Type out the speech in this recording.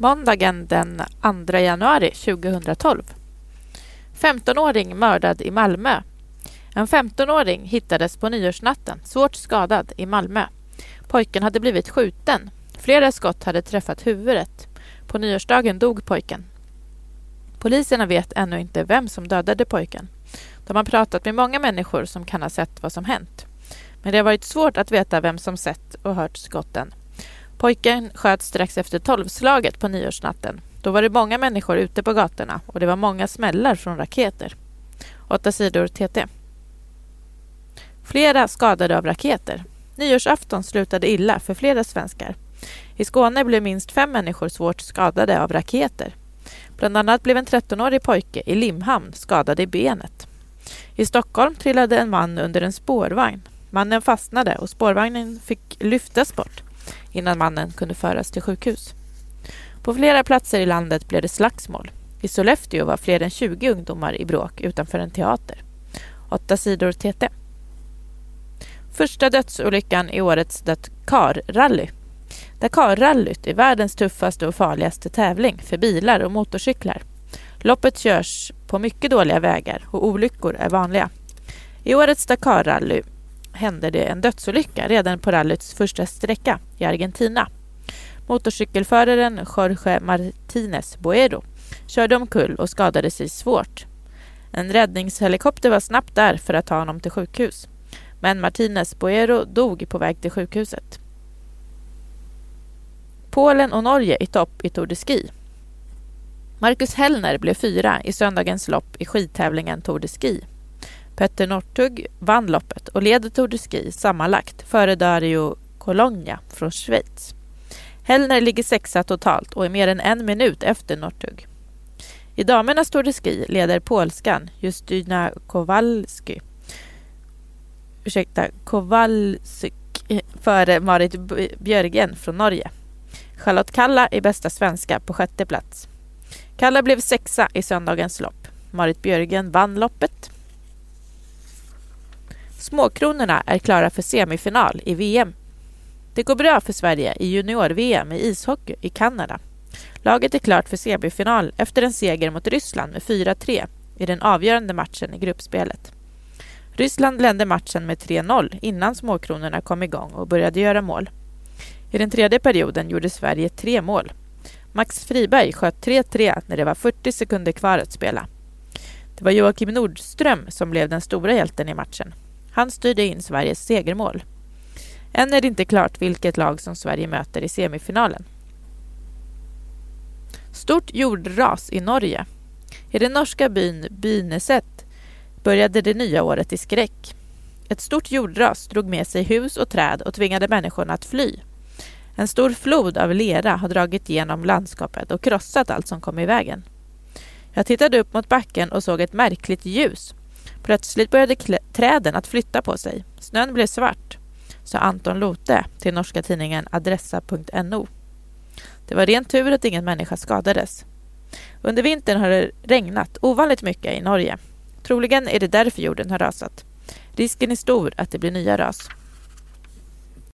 Måndagen den 2 januari 2012. 15-åring mördad i Malmö. En 15-åring hittades på nyårsnatten svårt skadad i Malmö. Pojken hade blivit skjuten. Flera skott hade träffat huvudet. På nyårsdagen dog pojken. Poliserna vet ännu inte vem som dödade pojken. De har pratat med många människor som kan ha sett vad som hänt. Men det har varit svårt att veta vem som sett och hört skotten. Pojken sköts strax efter tolvslaget på nyårsnatten. Då var det många människor ute på gatorna och det var många smällar från raketer. Åtta sidor TT. Flera skadade av raketer. Nyårsafton slutade illa för flera svenskar. I Skåne blev minst fem människor svårt skadade av raketer. Bland annat blev en 13-årig pojke i Limhamn skadad i benet. I Stockholm trillade en man under en spårvagn. Mannen fastnade och spårvagnen fick lyftas bort innan mannen kunde föras till sjukhus. På flera platser i landet blev det slagsmål. I Sollefteå var fler än 20 ungdomar i bråk utanför en teater. Åtta sidor TT. Första dödsolyckan i årets Dakar-rally. Dakar-rallyt är världens tuffaste och farligaste tävling för bilar och motorcyklar. Loppet körs på mycket dåliga vägar och olyckor är vanliga. I årets Dakar-rally hände det en dödsolycka redan på rallyts första sträcka i Argentina. Motorcykelföraren Jorge Martinez Boero körde omkull och skadade sig svårt. En räddningshelikopter var snabbt där för att ta honom till sjukhus. Men Martinez Boero dog på väg till sjukhuset. Polen och Norge i topp i Tour de Ski. Marcus Hellner blev fyra i söndagens lopp i skidtävlingen Tour de Ski. Petter Northug vann loppet och leder Tour de Ski sammanlagt före Dario Cologna från Schweiz. Hellner ligger sexa totalt och är mer än en minut efter Northug. I damernas Tour de Ski leder polskan Justyna Kowalski ursäkta, Kowalski eh, före Marit Björgen från Norge. Charlotte Kalla är bästa svenska på sjätte plats. Kalla blev sexa i söndagens lopp. Marit Björgen vann loppet. Småkronorna är klara för semifinal i VM. Det går bra för Sverige i junior-VM i ishockey i Kanada. Laget är klart för semifinal efter en seger mot Ryssland med 4-3 i den avgörande matchen i gruppspelet. Ryssland ledde matchen med 3-0 innan småkronorna kom igång och började göra mål. I den tredje perioden gjorde Sverige tre mål. Max Friberg sköt 3-3 när det var 40 sekunder kvar att spela. Det var Joakim Nordström som blev den stora hjälten i matchen. Han styrde in Sveriges segermål. Än är det inte klart vilket lag som Sverige möter i semifinalen. Stort jordras i Norge. I den norska byn Byneset började det nya året i skräck. Ett stort jordras drog med sig hus och träd och tvingade människorna att fly. En stor flod av lera har dragit genom landskapet och krossat allt som kom i vägen. Jag tittade upp mot backen och såg ett märkligt ljus. Plötsligt började träden att flytta på sig. Snön blev svart, sa Anton Lote till norska tidningen Adressa.no. Det var rent tur att ingen människa skadades. Under vintern har det regnat ovanligt mycket i Norge. Troligen är det därför jorden har rasat. Risken är stor att det blir nya ras.